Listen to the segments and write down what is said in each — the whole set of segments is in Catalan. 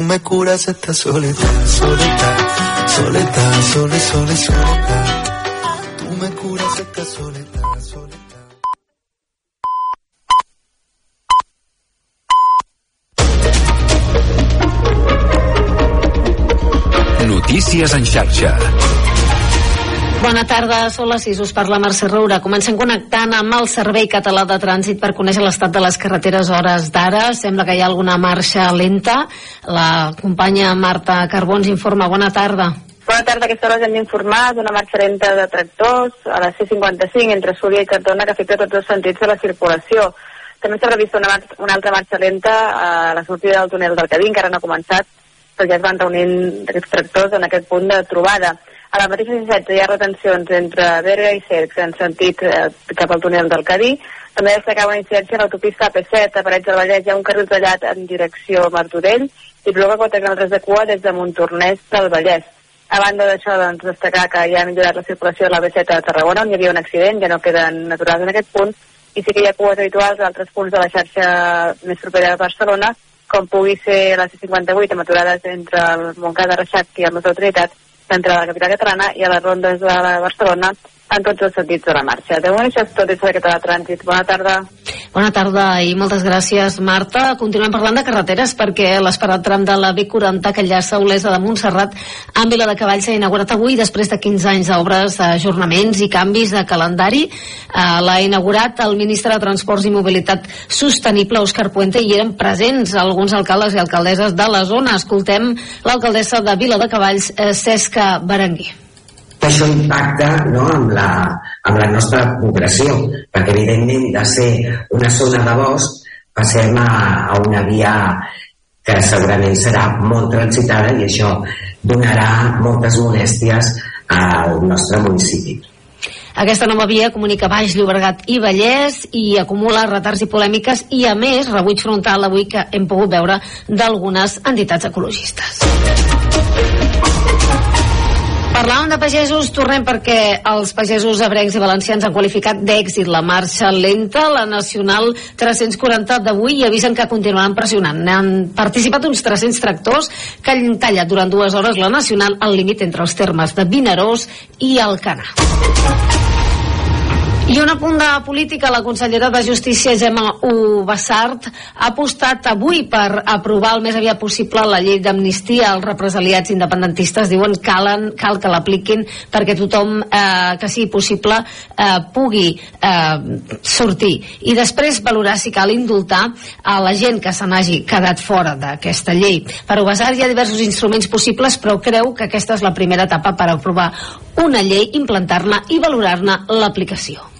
me curas esta soledad, soledad, soledad, sole, sole, soledad. Tú me curas esta soledad, soledad. Notícies en xarxa. Bona tarda, són les 6, us parla Mercè Roura. Comencem connectant amb el Servei Català de Trànsit per conèixer l'estat de les carreteres hores d'ara. Sembla que hi ha alguna marxa lenta. La companya Marta Carbons informa. Bona tarda. Bona tarda, aquesta hora hem d'informar d'una marxa lenta de tractors a la C55 entre Súria i Cardona que afecta tots els sentits de la circulació. També s'ha previst una, una altra marxa lenta a la sortida del túnel del Cadí, encara no ha començat, però ja es van reunint aquests tractors en aquest punt de trobada. A la mateixa C16 hi ha retencions entre Berga i Cercs en sentit eh, cap al túnel del Cadí. També destacar una incidència a l'autopista AP7 a Parets del Vallès. Hi ha un carril tallat en direcció a Martorell i provoca 4 quilòmetres de cua des de Montornès del Vallès. A banda d'això, doncs, destacar que ja ha millorat la circulació de la B7 a Tarragona, on hi havia un accident, ja no queden naturals en aquest punt, i sí que hi ha cues habituals a altres punts de la xarxa més propera de Barcelona, com pugui ser la C58, amb aturades entre el Montcada Reixac i el Motor Trinitat, entre la capital catalana i a les rondes de Barcelona en tots els sentits de la marxa. De moment això és tot des de Català Trànsit. Bona tarda. Bona tarda i moltes gràcies, Marta. Continuem parlant de carreteres perquè l'esperat tram de la B40 que enllaça Olesa de Montserrat amb Vila de Cavalls s'ha inaugurat avui després de 15 anys d'obres, ajornaments i canvis de calendari. Eh, L'ha inaugurat el ministre de Transports i Mobilitat Sostenible, Òscar Puente, i eren presents alguns alcaldes i alcaldesses de la zona. Escoltem l'alcaldessa de Vila de Cavalls, eh, Cesca Berenguer. Això impacta no, amb, la, amb la nostra progressió, perquè evidentment de ser una zona de bosc passem a, a una via que segurament serà molt transitada i això donarà moltes molèsties al nostre municipi. Aquesta nova via comunica Baix, Llobregat i Vallès i acumula retards i polèmiques i, a més, rebuig frontal avui que hem pogut veure d'algunes entitats ecologistes. Parlàvem de pagesos, tornem perquè els pagesos abrencs i valencians han qualificat d'èxit la marxa lenta, la nacional 340 d'avui, i avisen que continuaran pressionant. Han participat uns 300 tractors que han tallat durant dues hores la nacional al límit entre els termes de Vinaròs i Alcanar. I un apunt de política, la consellera de Justícia, Gemma Ubassart, ha apostat avui per aprovar el més aviat possible la llei d'amnistia als represaliats independentistes. Diuen calen, cal que l'apliquin perquè tothom eh, que sigui possible eh, pugui eh, sortir. I després valorar si cal indultar a la gent que se n'hagi quedat fora d'aquesta llei. Per Ubassart hi ha diversos instruments possibles, però creu que aquesta és la primera etapa per aprovar una llei, implantar-la i valorar-ne l'aplicació.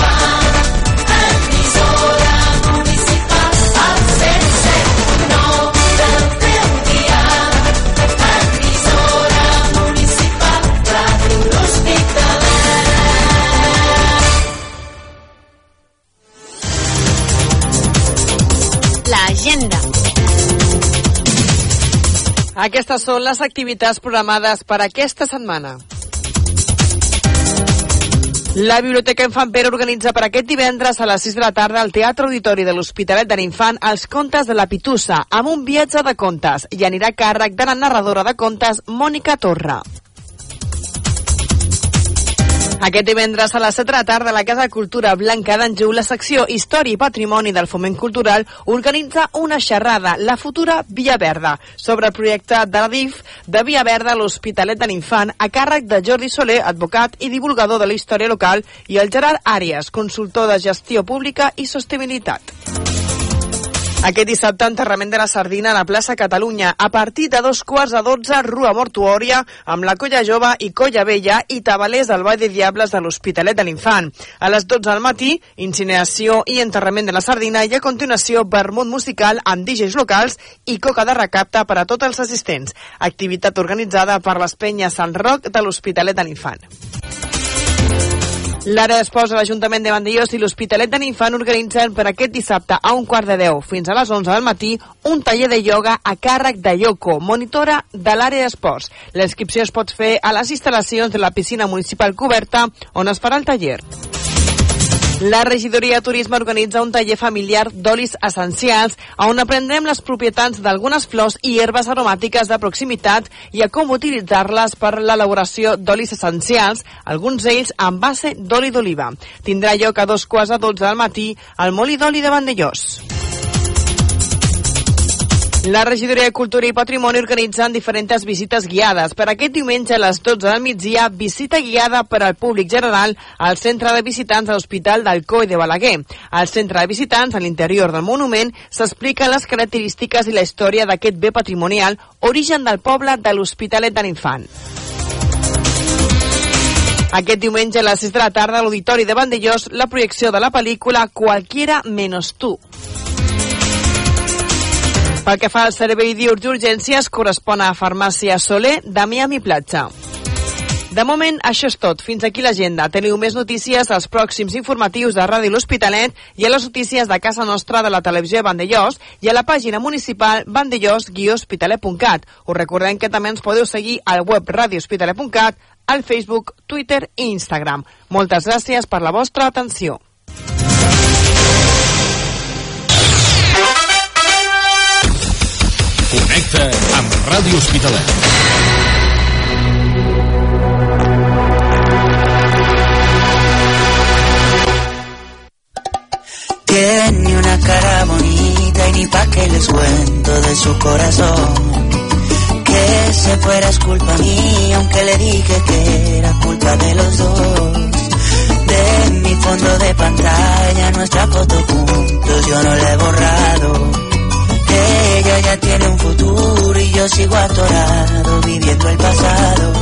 Aquestes són les activitats programades per aquesta setmana. La Biblioteca Infant Pere organitza per aquest divendres a les 6 de la tarda al Teatre Auditori de l'Hospitalet de l'Infant els contes de la Pitussa, amb un viatge de contes, i anirà a càrrec de la narradora de contes Mònica Torra. Aquest divendres a les 7 de la tarda la Casa de Cultura Blanca d'Anjou, la secció Història i Patrimoni del Foment Cultural organitza una xerrada, la futura Via Verda, sobre el projecte de la DIF de Via Verda a l'Hospitalet de l'Infant a càrrec de Jordi Soler, advocat i divulgador de la història local, i el Gerard Àrias, consultor de gestió pública i sostenibilitat. Aquest dissabte, enterrament de la sardina a la plaça Catalunya. A partir de dos quarts de dotze, rua mortuòria amb la colla jove i colla vella i tabalers del Ball de Diables de l'Hospitalet de l'Infant. A les 12 del matí, incineració i enterrament de la sardina i a continuació vermut musical amb DJs locals i coca de recapte per a tots els assistents. Activitat organitzada per les penyes Sant Roc de l'Hospitalet de l'Infant. L'àrea d'esports de l'Ajuntament de Vandellós i l'Hospitalet de l'Infant organitzen per aquest dissabte a un quart de deu fins a les 11 del matí un taller de ioga a càrrec de Yoko, monitora de l'àrea d'esports. La inscripció es pot fer a les instal·lacions de la piscina municipal coberta on es farà el taller. La regidoria de turisme organitza un taller familiar d'olis essencials on aprendrem les propietats d'algunes flors i herbes aromàtiques de proximitat i a com utilitzar-les per l'elaboració d'olis essencials, alguns d'ells amb base d'oli d'oliva. Tindrà lloc a dos quarts a dotze del matí al Molí d'Oli de Vandellós. La regidoria de Cultura i Patrimoni organitzen diferents visites guiades. Per aquest diumenge a les 12 del migdia, visita guiada per al públic general al centre de visitants de l'Hospital del Coi de Balaguer. Al centre de visitants, a l'interior del monument, s'expliquen les característiques i la història d'aquest bé patrimonial, origen del poble de l'Hospitalet de l'Infant. Aquest diumenge a les 6 de la tarda a l'Auditori de Vandellós la projecció de la pel·lícula Cualquiera menos tú. Pel que fa al servei diurs d'urgències, correspon a Farmàcia Soler de Miami Platja. De moment, això és tot. Fins aquí l'agenda. Teniu més notícies als pròxims informatius de Ràdio L'Hospitalet i a les notícies de casa nostra de la televisió de Vandellós i a la pàgina municipal vandellós-hospitalet.cat. Us recordem que també ens podeu seguir al web radiohospitalet.cat, al Facebook, Twitter i Instagram. Moltes gràcies per la vostra atenció. Connecta amb Ràdio Hospitalet. Tiene una cara bonita y ni pa' que les cuento de su corazón. Que se fuera es culpa mía, aunque le dije que era culpa de los dos. De mi fondo de pantalla, nuestra foto juntos, yo no la he borrado. Ella ya tiene un futuro y yo sigo atorado, viviendo el pasado.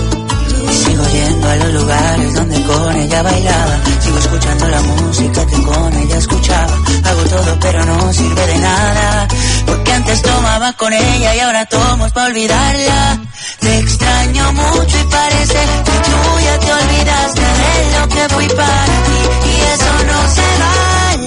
Sigo yendo a los lugares donde con ella bailaba. Sigo escuchando la música que con ella escuchaba. Hago todo pero no sirve de nada. Porque antes tomaba con ella y ahora tomo es para olvidarla. Te extraño mucho y parece que tú ya te olvidaste de lo que fui para ti. Y eso no se vale.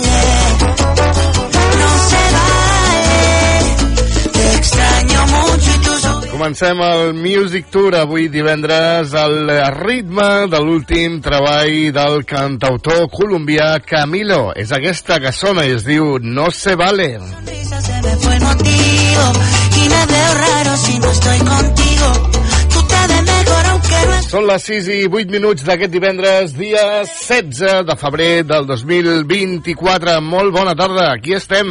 Comencem el Music Tour avui divendres al ritme de l'últim treball del cantautor colombià Camilo. És aquesta que sona i es diu No se vale. se me fue el motivo y me veo raro si no estoy contigo. Són les 6 i 8 minuts d'aquest divendres, dia 16 de febrer del 2024. Molt bona tarda, aquí estem,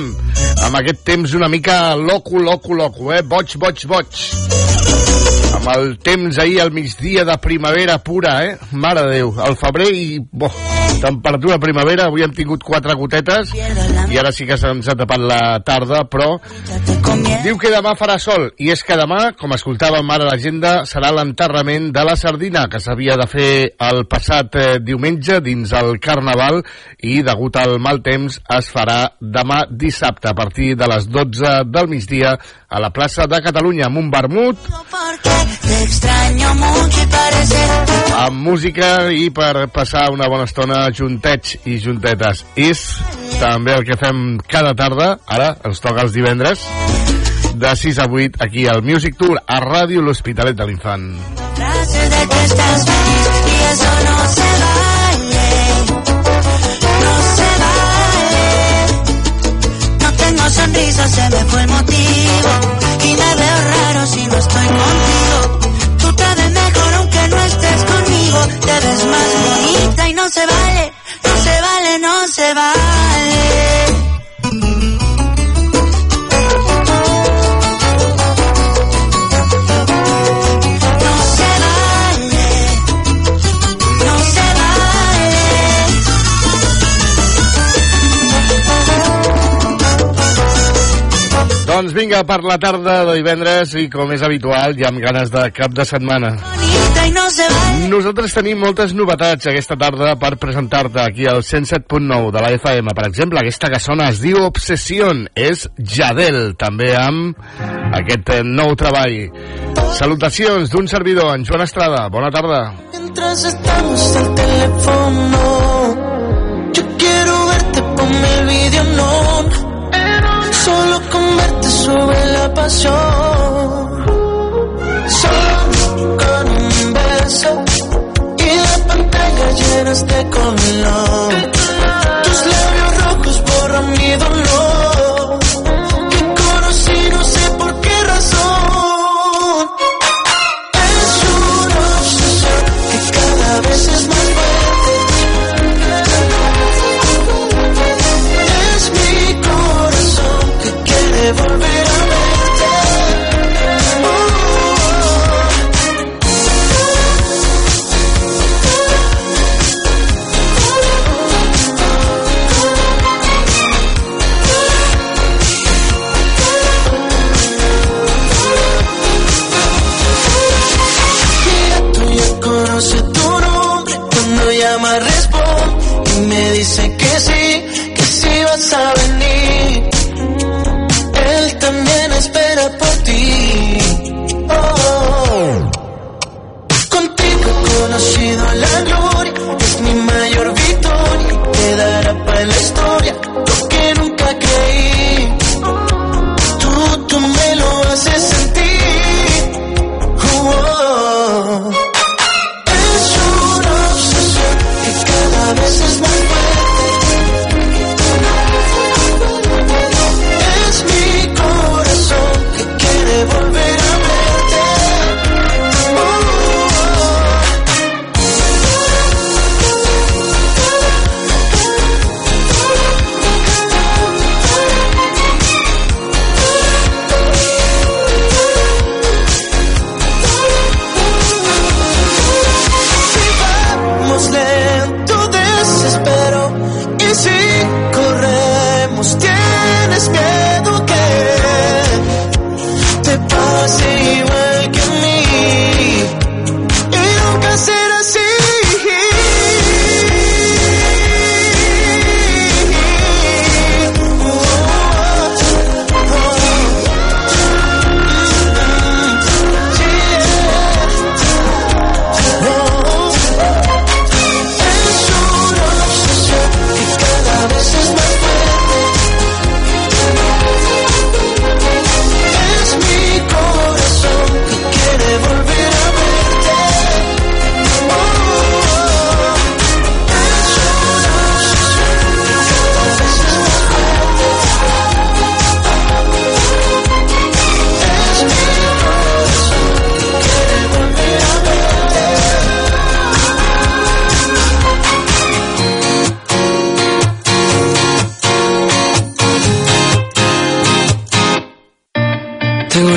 amb aquest temps una mica loco, loco, loco, eh? Boig, boig, boig. Amb el temps ahir al migdia de primavera pura, eh? Mare de Déu, el febrer i... Bo, temperatura primavera, avui hem tingut quatre gotetes i ara sí que se'ns ha tapat la tarda, però. Diu que demà farà sol, i és que demà, com escoltàvem ara a l'agenda, serà l'enterrament de la sardina, que s'havia de fer el passat eh, diumenge dins el Carnaval, i degut al mal temps es farà demà dissabte, a partir de les 12 del migdia, a la plaça de Catalunya, amb un vermut, te extraño mucho y parece amb música i per passar una bona estona juntets i juntetes. És també el que fem cada tarda, ara ens toca els divendres, de 6 a 8 aquí al Music Tour a Ràdio L'Hospitalet de l'Infant. frase de que estás feliz y eso no se vale. No se vale. No tengo sonrisa, se me fue el motivo y me veo raro si no estoy contigo. Te ves más bonita y no se vale. No se vale, no se vale. Per la tarda de divendres i com és habitual, ja amb ganes de cap de setmana. Nosaltres tenim moltes novetats aquesta tarda per presentar-te aquí al 107.9 de la FM. Per exemple, aquesta que sona es diu Obsession, és Jadel, també amb aquest eh, nou treball. Salutacions d'un servidor, en Joan Estrada. Bona tarda. Mientras estamos al teléfono, yo quiero verte, ponme el video, no. Solo con verte sube la pasión. Solo con un beso y la pantalla llenas de color. Tus labios rojos borran mi dolor.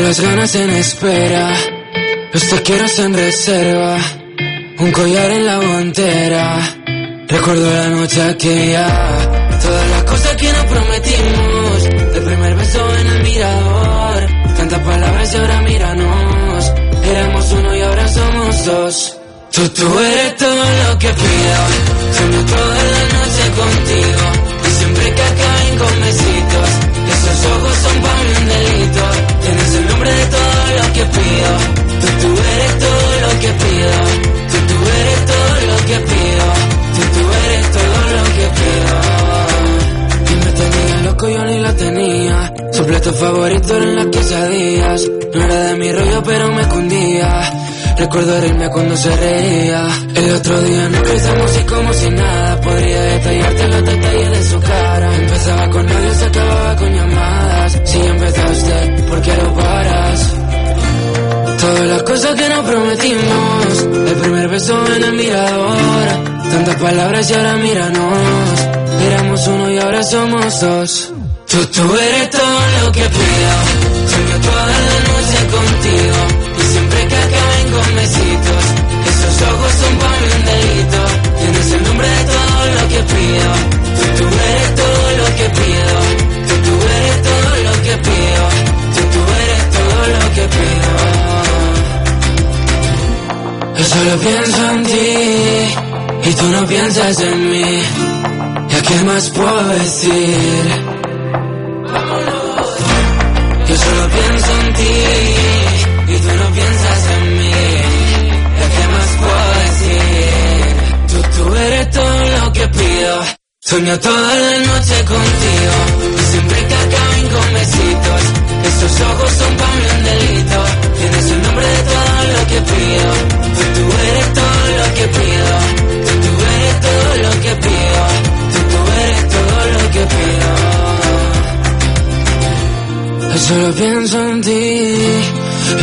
Las ganas en espera, los te quiero en reserva, un collar en la guantera. Recuerdo la noche aquella, todas las cosas que nos prometimos, el primer beso en el mirador, tantas palabras y ahora míranos, éramos uno y ahora somos dos. Tú, tú eres todo lo que pido, sueño toda la noche contigo, y siempre que acaben con besitos, esos ojos son para un delito, pido, tú, tú eres todo lo que pido, tú, tú eres todo lo que pido, tú, tú eres todo lo que pido. Y me tenía loco, yo ni la tenía. Su plato favorito eran las quesadillas. No era de mi rollo, pero me cundía. Recuerdo reírme cuando se reía. El otro día nos cruzamos y como si nada. Podría detallarte los detalles de su cara. Empezaba con audio, se acababa con llamadas. Si empezaste, ¿por qué lo paras? Todas las cosas que nos prometimos. El primer beso en el mirador. Tantas palabras y ahora míranos. Éramos uno y ahora somos dos. Tú, tú eres todo lo que pido. Sueño toda la noche contigo. Y siempre que acaben con besitos. Esos ojos son para mí un delito. Tienes el nombre de todo lo que pido. Solo pienso en ti y tú no piensas en mí. ¿Y a qué más puedo decir? Yo solo pienso en ti y tú no piensas en mí. ¿Y a qué más puedo decir? Tú, tú eres todo lo que pido. Sueño toda la noche contigo y siempre que acaben con besitos. Estos ojos son para mí un delito. Tienes el nombre de todo lo que pido. Solo pienso en ti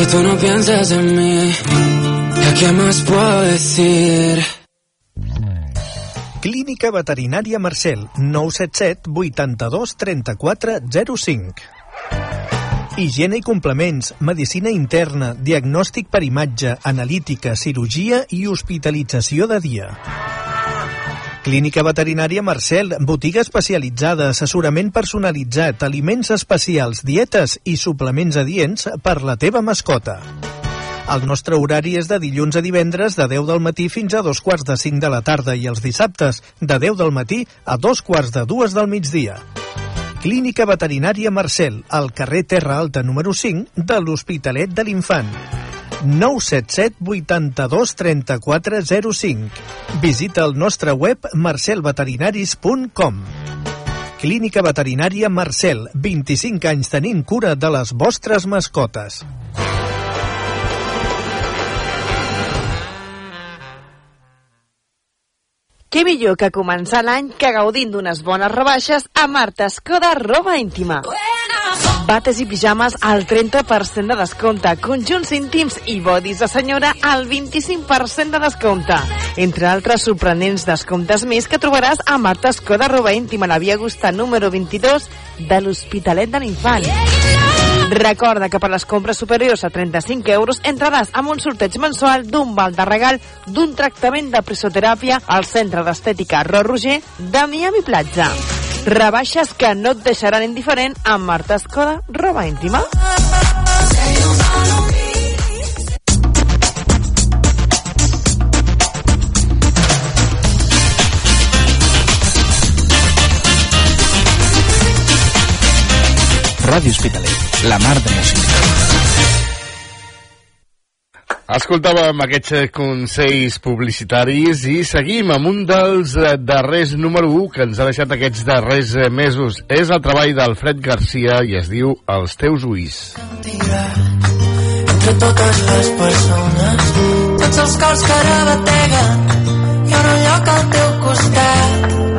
y tú no piensas en mí. ¿Y a qué más puedo decir? Clínica Veterinària Marcel, 977 82 34 05. Higiene i complements, medicina interna, diagnòstic per imatge, analítica, cirurgia i hospitalització de dia. Clínica Veterinària Marcel, botiga especialitzada, assessorament personalitzat, aliments especials, dietes i suplements adients per la teva mascota. El nostre horari és de dilluns a divendres de 10 del matí fins a dos quarts de 5 de la tarda i els dissabtes de 10 del matí a dos quarts de dues del migdia. Clínica Veterinària Marcel, al carrer Terra Alta número 5 de l'Hospitalet de l'Infant. 977 82 34 05. Visita el nostre web marcelveterinaris.com. Clínica Veterinària Marcel, 25 anys tenint cura de les vostres mascotes. Què millor que començar l'any que gaudint d'unes bones rebaixes a Marta Escoda Roba Íntima. Bates i pijames al 30% de descompte, conjunts íntims i bodis de senyora al 25% de descompte. Entre altres sorprenents descomptes més que trobaràs a Marta Escoda Roba Íntima, la Via Augusta número 22 de l'Hospitalet de l'Infant. Recorda que per les compres superiors a 35 euros entraràs amb un sorteig mensual d'un val de regal d'un tractament de presoteràpia al Centre d'Estètica Ro Roger de Miami Platja. Rebaixes que no et deixaran indiferent amb Marta Escoda, roba íntima. Ràdio Hospitalet, la mar de música. Escoltàvem aquests eh, consells publicitaris i seguim amb un dels eh, darrers número 1 que ens ha deixat aquests darrers eh, mesos. És el treball d'Alfred Garcia i es diu Els teus ulls. entre totes les persones tots els cors que ara bateguen hi ha un lloc al teu costat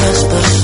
nuestros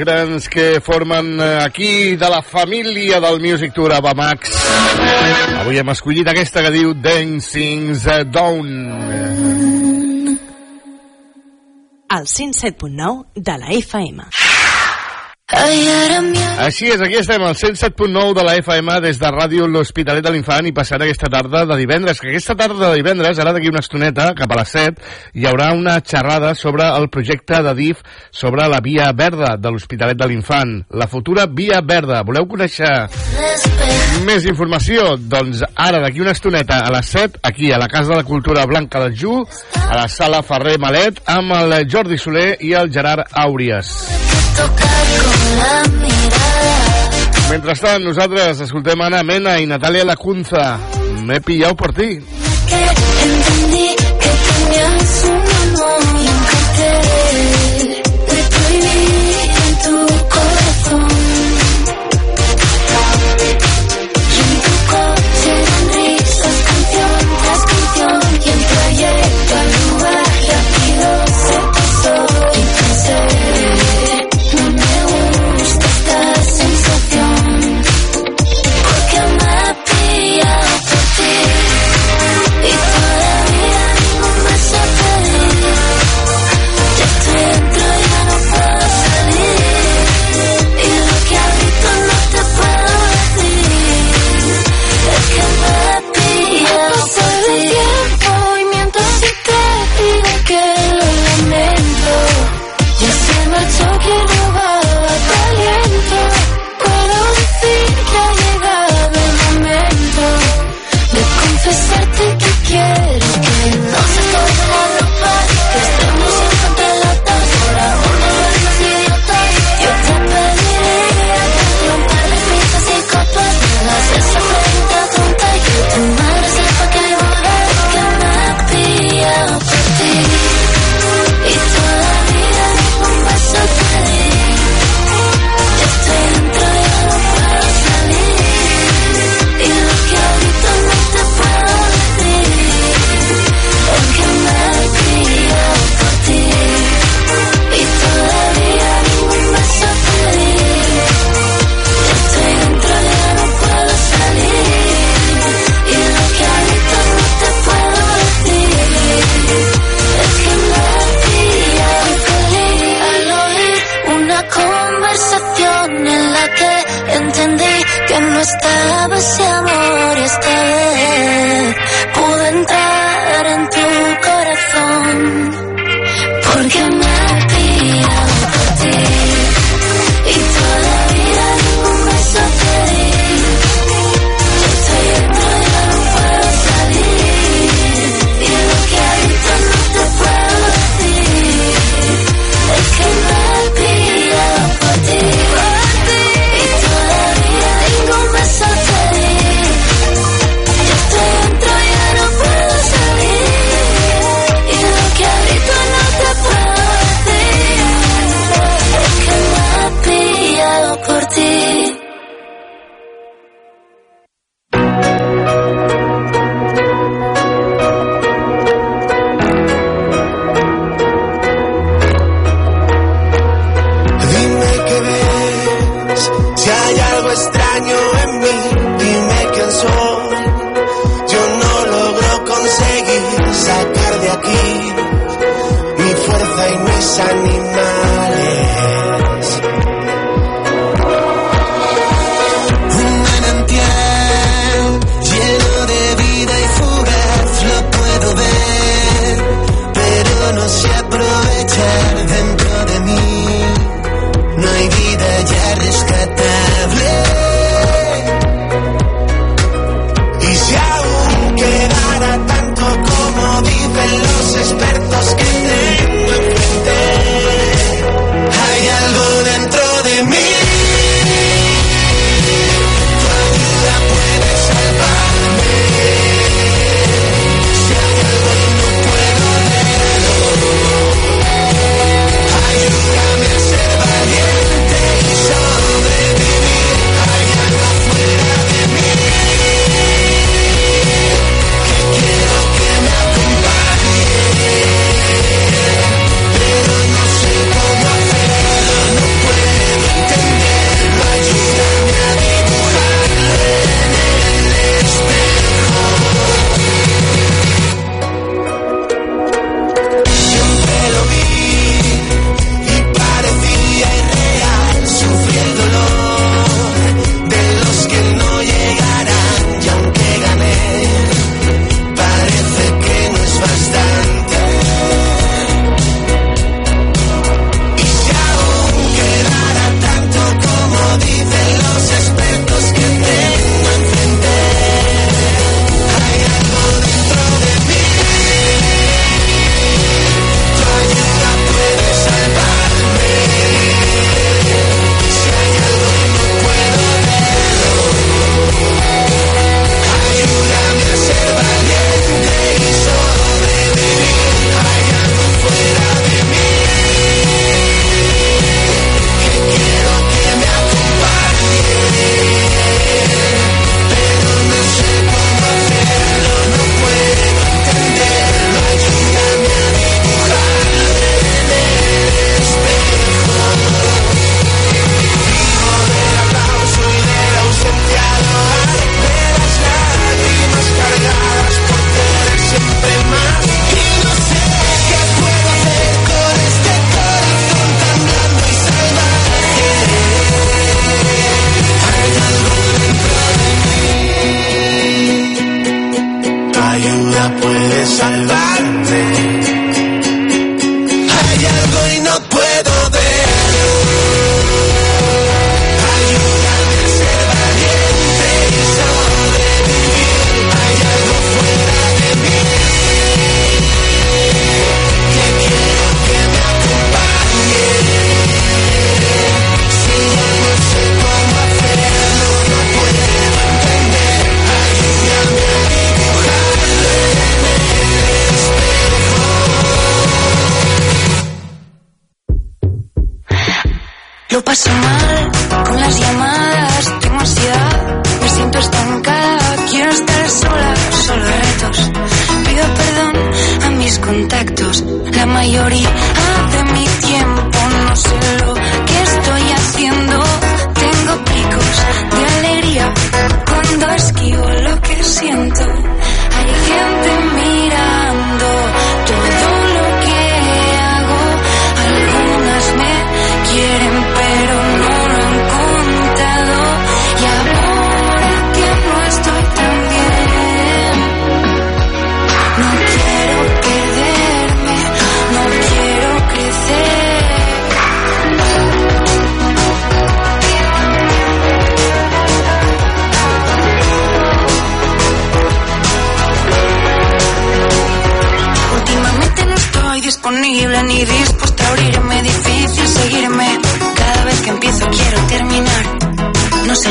grans que formen eh, aquí de la família del Music Tour Abamax. Avui hem escollit aquesta que diu Dancing Down. El 107.9 de la FM. Així és, aquí estem al 107.9 de la FM des de ràdio L'Hospitalet de l'Infant i passant aquesta tarda de divendres, que aquesta tarda de divendres, ara d'aquí una estoneta, cap a les 7, hi haurà una xerrada sobre el projecte de DIF sobre la Via Verda de l'Hospitalet de l'Infant, la futura Via Verda. Voleu conèixer més informació? Doncs ara d'aquí una estoneta a les 7, aquí a la Casa de la Cultura Blanca del Ju, a la Sala Ferrer Malet, amb el Jordi Soler i el Gerard Àuries. Mentrestant, nosaltres escoltem Anna Mena i Natàlia Lacunza. Me he pillado por ti. Paso mal con las llamadas, tengo ansiedad, me siento estancada, quiero estar sola, solo retos. Pido perdón a mis contactos, la mayoría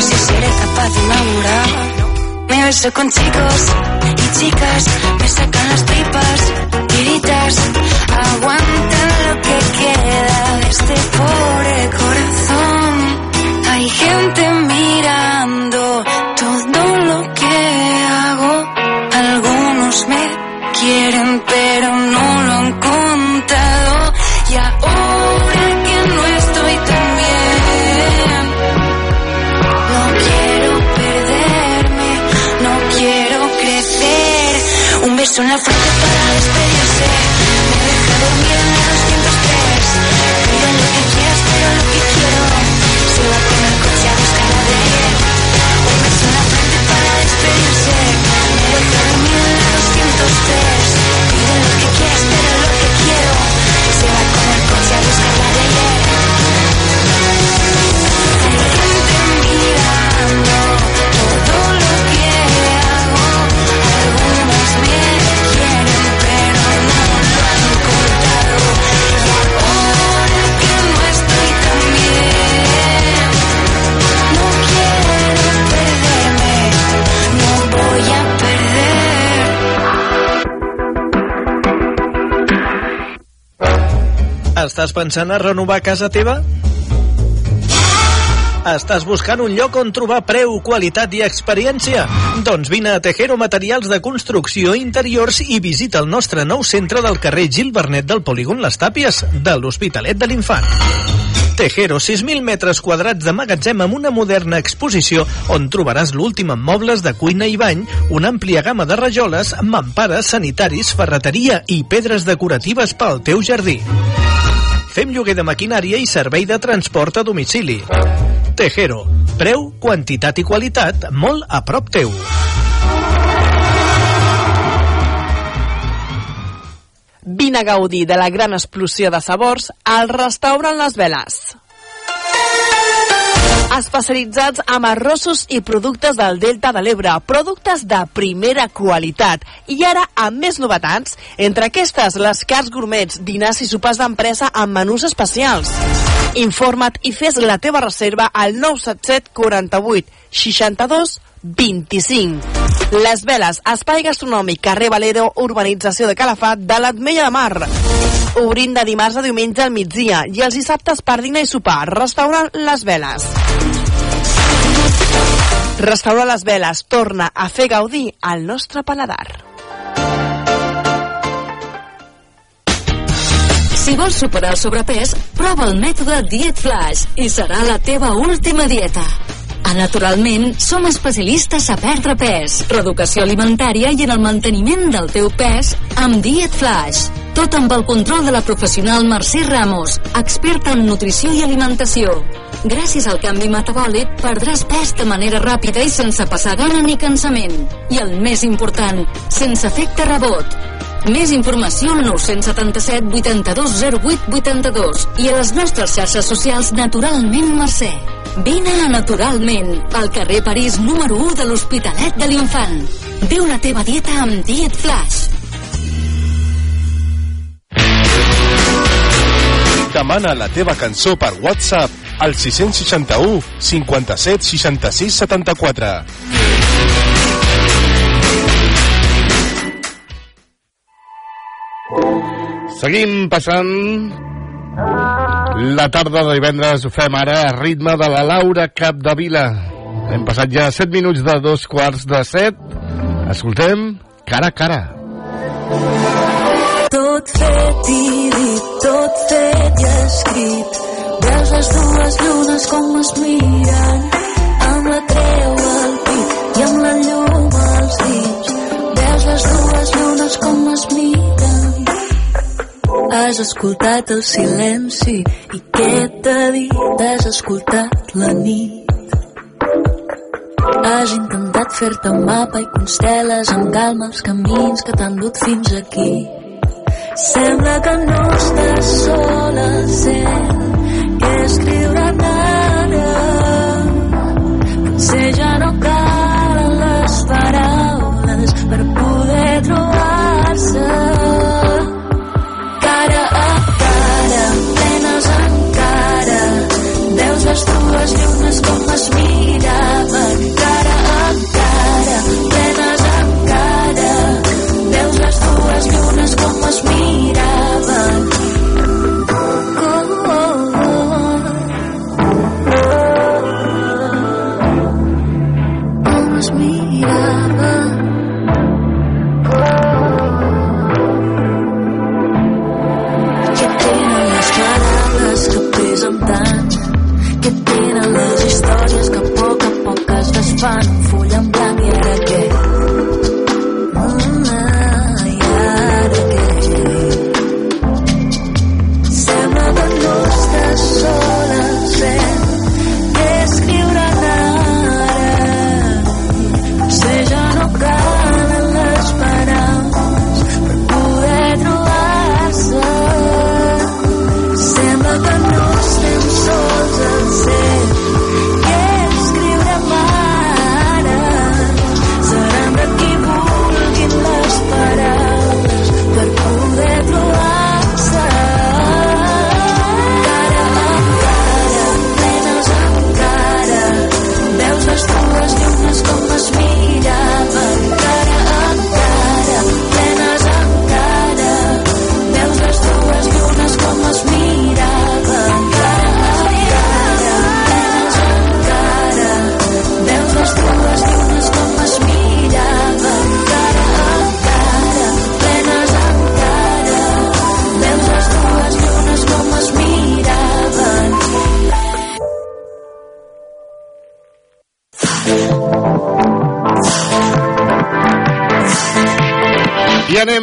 sé si seré capaz de madurar. Me beso con chicos y chicas, me sacan las tripas, tiritas, aguantan lo que queda de este pobre corazón. Hay gente mirando son las frutas. Estàs pensant a renovar casa teva? Estàs buscant un lloc on trobar preu, qualitat i experiència? Doncs vine a Tejero Materials de Construcció Interiors i visita el nostre nou centre del carrer Gil Bernet del Polígon Les Tàpies, de l'Hospitalet de l'Infant. Tejero, 6.000 metres quadrats de magatzem amb una moderna exposició on trobaràs l'últim en mobles de cuina i bany, una àmplia gamma de rajoles, mampares, sanitaris, ferreteria i pedres decoratives pel teu jardí. Fem lloguer de maquinària i servei de transport a domicili. Tejero. Preu, quantitat i qualitat molt a prop teu. Vine a gaudir de la gran explosió de sabors al restaurant Les Veles. Especialitzats amb arrossos i productes del Delta de l'Ebre, productes de primera qualitat. I ara amb més novetats, entre aquestes les cars gourmets, dinars i sopars d'empresa amb menús especials. Informa't i fes la teva reserva al 977 48 62 25. Les Veles, espai gastronòmic, carrer Valero, urbanització de Calafat, de l'Atmella de Mar. Obrint de dimarts a diumenge al migdia i els dissabtes per dinar i sopar. Restaurant Les Veles. Restaurant Les Veles torna a fer gaudir al nostre paladar. Si vols superar el sobrepès, prova el mètode Diet Flash i serà la teva última dieta. A Naturalment, som especialistes a perdre pes, reeducació alimentària i en el manteniment del teu pes amb Diet Flash. Tot amb el control de la professional Mercè Ramos, experta en nutrició i alimentació. Gràcies al canvi metabòlic, perdràs pes de manera ràpida i sense passar gana ni cansament. I el més important, sense efecte rebot. Més informació al 977 82 08 82 i a les nostres xarxes socials Naturalment Mercè. Vine a Naturalment, al carrer París número 1 de l'Hospitalet de l'Infant. Viu la teva dieta amb Diet Flash. Demana la teva cançó per WhatsApp al 661 57 66 74. Seguim passant la tarda de divendres ho fem ara a ritme de la Laura Capdevila. Hem passat ja 7 minuts de dos quarts de 7. Escoltem Cara a Cara. Tot fet i dit, tot fet i escrit. Veus les dues llunes com es miren Has escoltat el silenci i què t'ha dit? Has escoltat la nit. Has intentat fer-te un mapa i constel·les amb calma els camins que t'han dut fins aquí. Sembla que no estàs sola, sent que escriure't ara. Potser ja no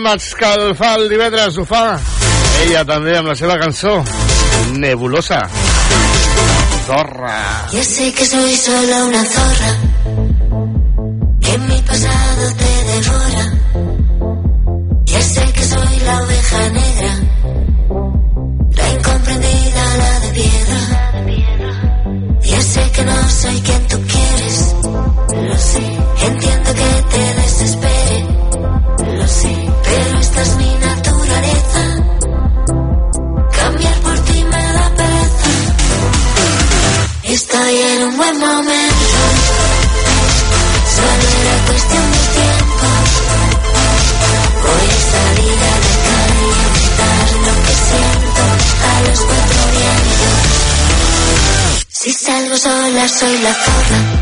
amb Escalfar el divendres, ho fa. Ella també amb la seva cançó Nebulosa. Zorra. Ya sé que soy solo una zorra. soy la zorra.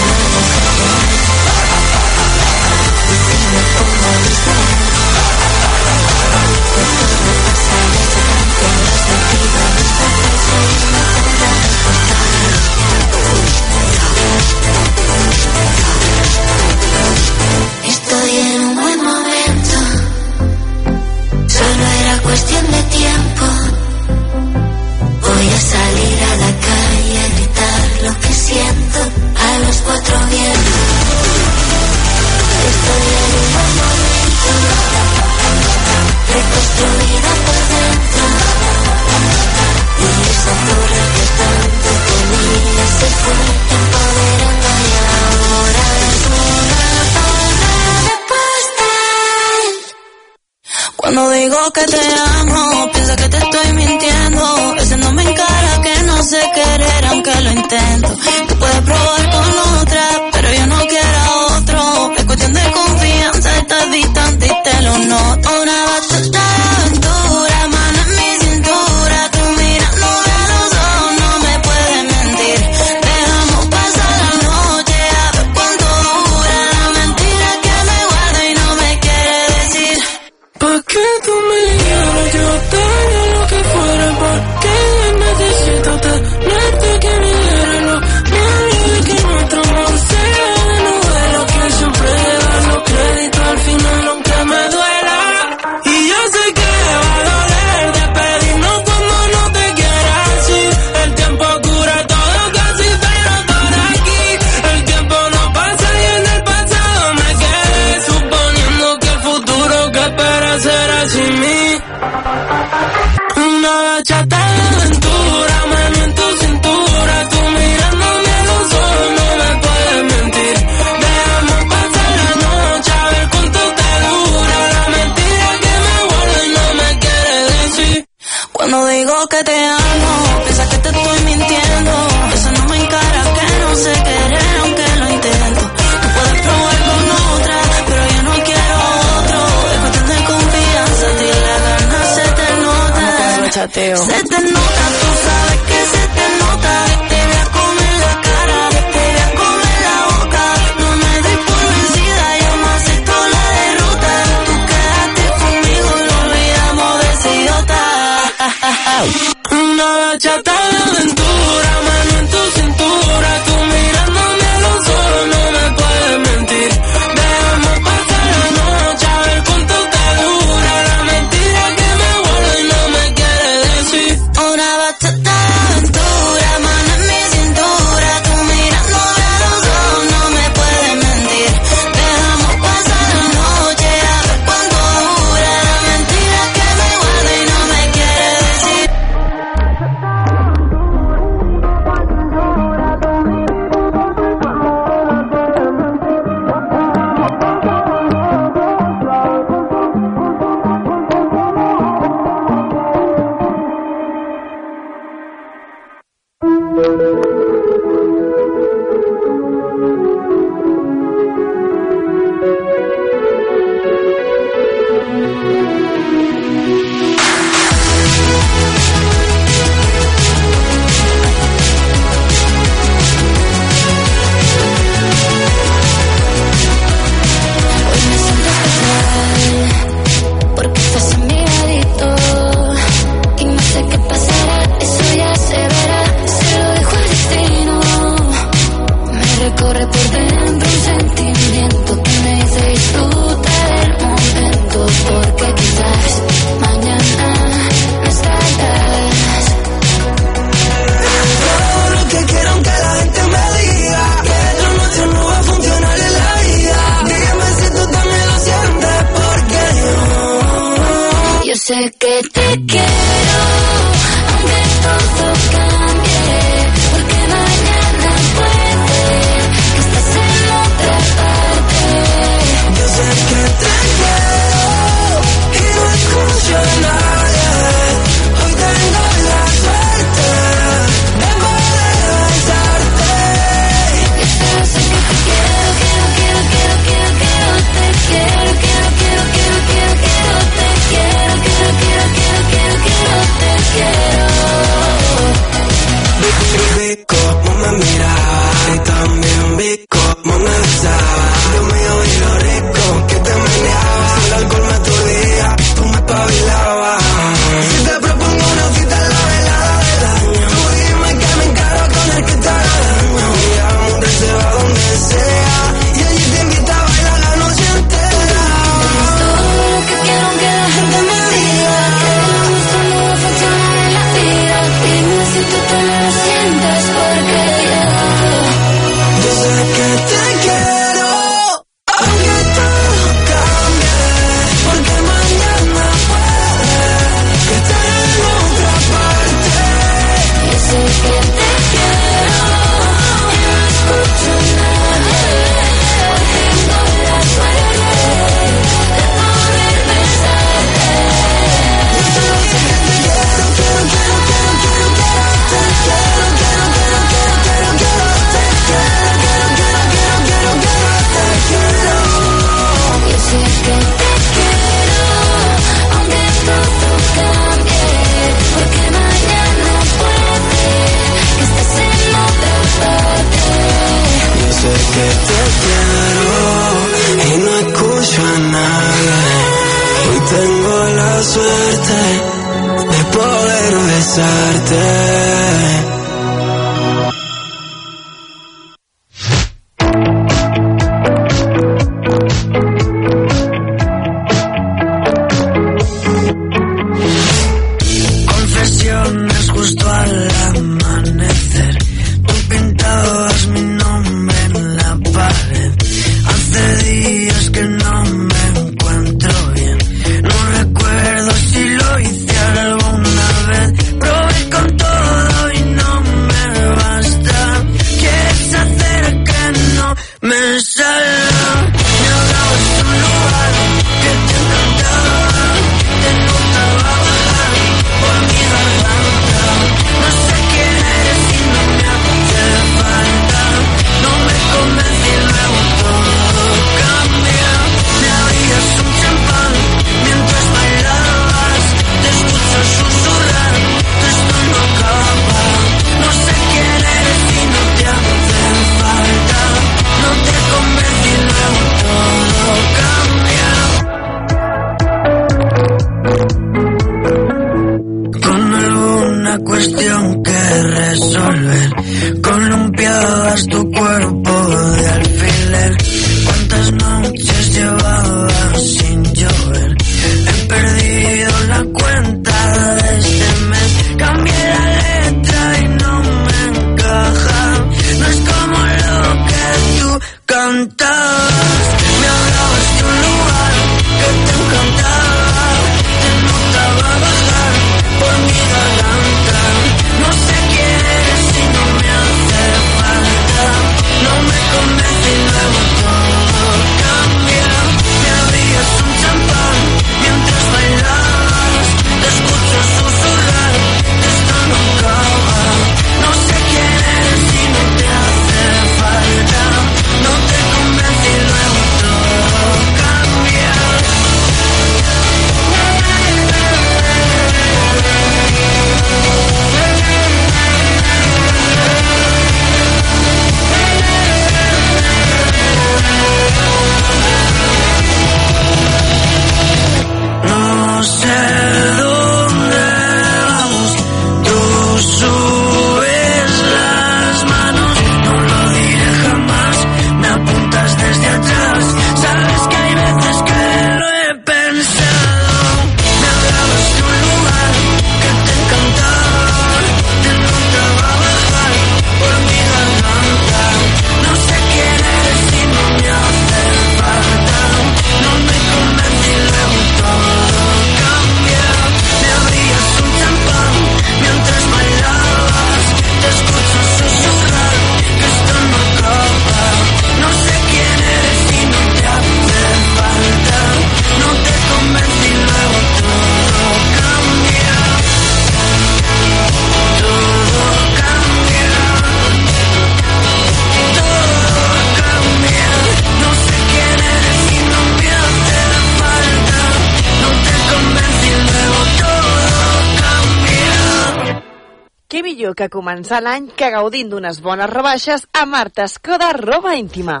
Començar l'any que gaudint d'unes bones rebaixes a Marta Escoda Roba Íntima.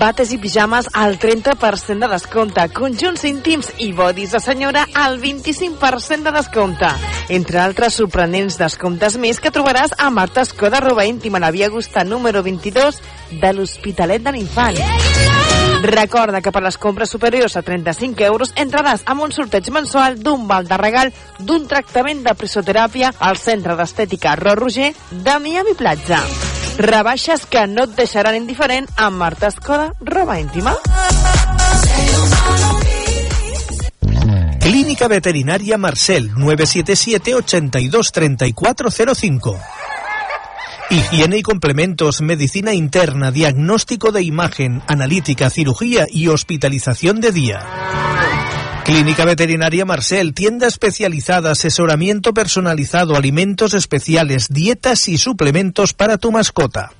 Bates i pijames al 30% de descompte, conjunts íntims i bodis de senyora al 25% de descompte. Entre altres sorprenents descomptes més que trobaràs a Marta Escoda Roba Íntima, la via Augusta número 22 de l'Hospitalet de l'Infant. Recorda que per les compres superiors a 35 euros entraràs amb un sorteig mensual d'un val de regal d'un tractament de presoteràpia al Centre d'Estètica Ro Roger de Miami Platja. Rebaixes que no et deixaran indiferent amb Marta Escoda, roba íntima. Clínica Veterinaria Marcel 977 82 3405. Higiene y complementos, medicina interna, diagnóstico de imagen, analítica, cirugía y hospitalización de día. Clínica Veterinaria Marcel, tienda especializada, asesoramiento personalizado, alimentos especiales, dietas y suplementos para tu mascota.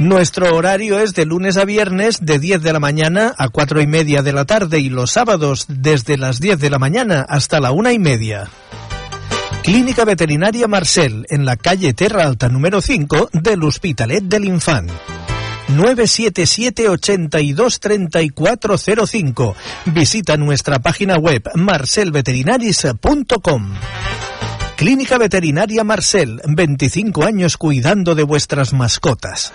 Nuestro horario es de lunes a viernes de 10 de la mañana a 4 y media de la tarde y los sábados desde las 10 de la mañana hasta la una y media. Clínica Veterinaria Marcel, en la calle Terra Alta número 5 del Hospitalet del Infant. 977 82 3405. Visita nuestra página web marcelveterinaris.com. Clínica Veterinaria Marcel, 25 años cuidando de vuestras mascotas.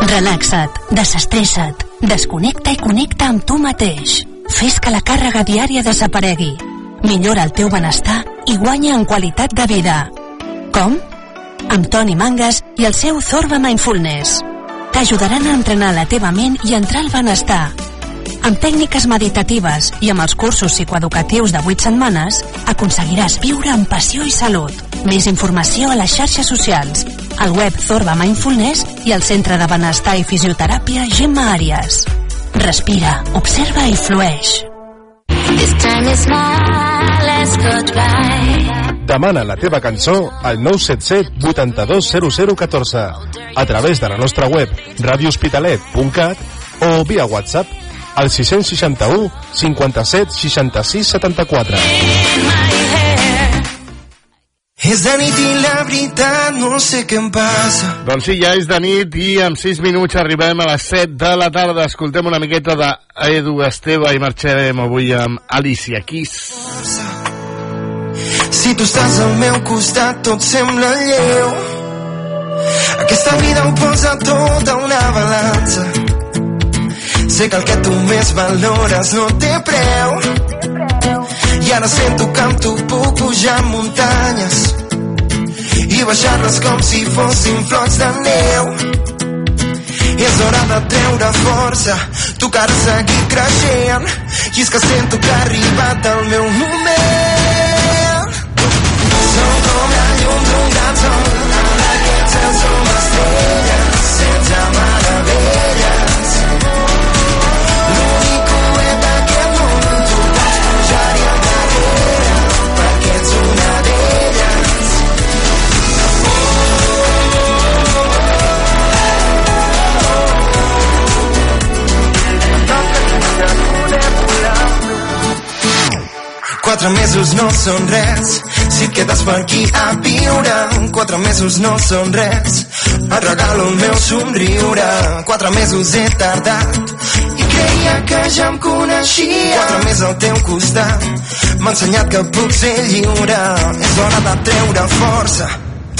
Relaxa't, desestressa't, desconnecta i connecta amb tu mateix. Fes que la càrrega diària desaparegui. Millora el teu benestar i guanya en qualitat de vida. Com? Amb Toni Mangas i el seu Zorba Mindfulness. T'ajudaran a entrenar la teva ment i entrar al benestar. Amb tècniques meditatives i amb els cursos psicoeducatius de 8 setmanes, aconseguiràs viure amb passió i salut. Més informació a les xarxes socials, al web Zorba Mindfulness i al Centre de Benestar i Fisioteràpia Gemma Àries. Respira, observa i flueix. Demana la teva cançó al 977 82 0014 a través de la nostra web radiohospitalet.cat o via WhatsApp al 661 57 66 74. És de nit i la veritat no sé què em passa. Doncs sí, ja és de nit i en 6 minuts arribem a les 7 de la tarda. Escoltem una miqueta de Edu Esteve i marxarem avui amb Alicia Keys. Si tu estàs al meu costat tot sembla lleu. Aquesta vida ho posa tot a una balança. Sé que el que tu més valores no té preu. I ara sento que amb tu puc pujar muntanyes i baixar-les com si fossin flocs de neu. És hora de treure força, tocar seguir creixent. I és que sento que ha arribat el meu moment. Som com la llum d'un gran sol, Quatre mesos no són res si et quedes per aquí a viure. Quatre mesos no són res, et regalo el meu somriure. Quatre mesos he tardat i creia que ja em coneixia. Quatre mesos al teu costat m'ha ensenyat que puc ser lliure. És hora de treure força,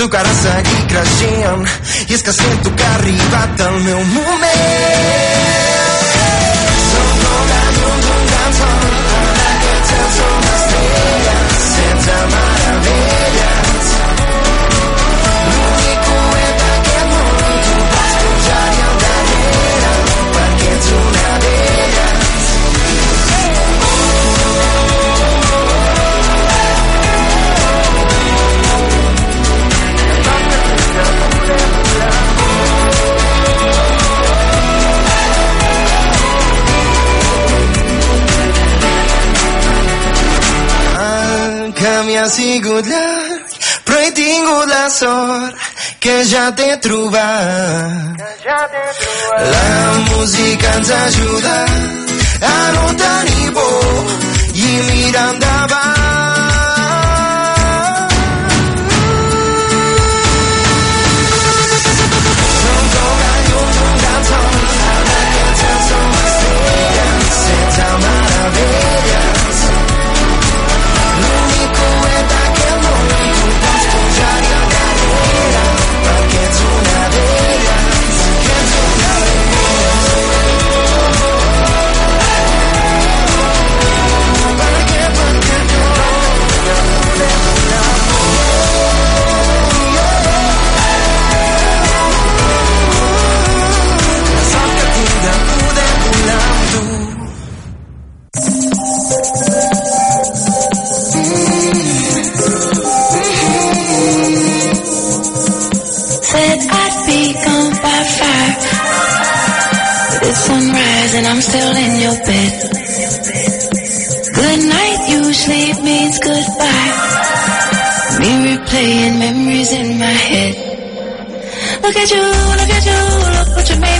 tocarà seguir creixent. I és que sento que ha arribat el meu moment. Sense sort que ja t'he trobat. La música ens ajuda a no tenir por i mirar endavant. Still in your bed. Good night usually means goodbye. Me replaying memories in my head. Look at you, look at you, look what you made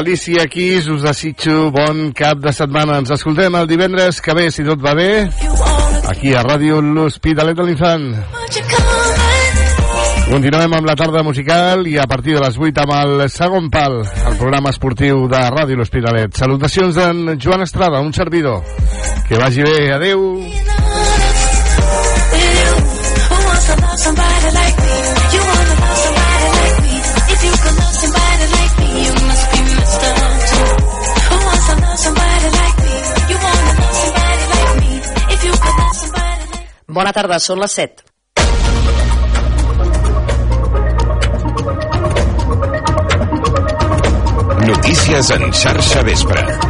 Alicia Keys us desitjo bon cap de setmana. Ens escoltem el divendres que ve, si tot va bé, aquí a Ràdio L'Hospitalet de l'Infant. Continuem amb la tarda musical i a partir de les 8 amb el segon pal, el programa esportiu de Ràdio L'Hospitalet. Salutacions d'en Joan Estrada, un servidor. Que vagi bé, adeu. Bona tarda, són les 7. Notícies en xarxa vespre.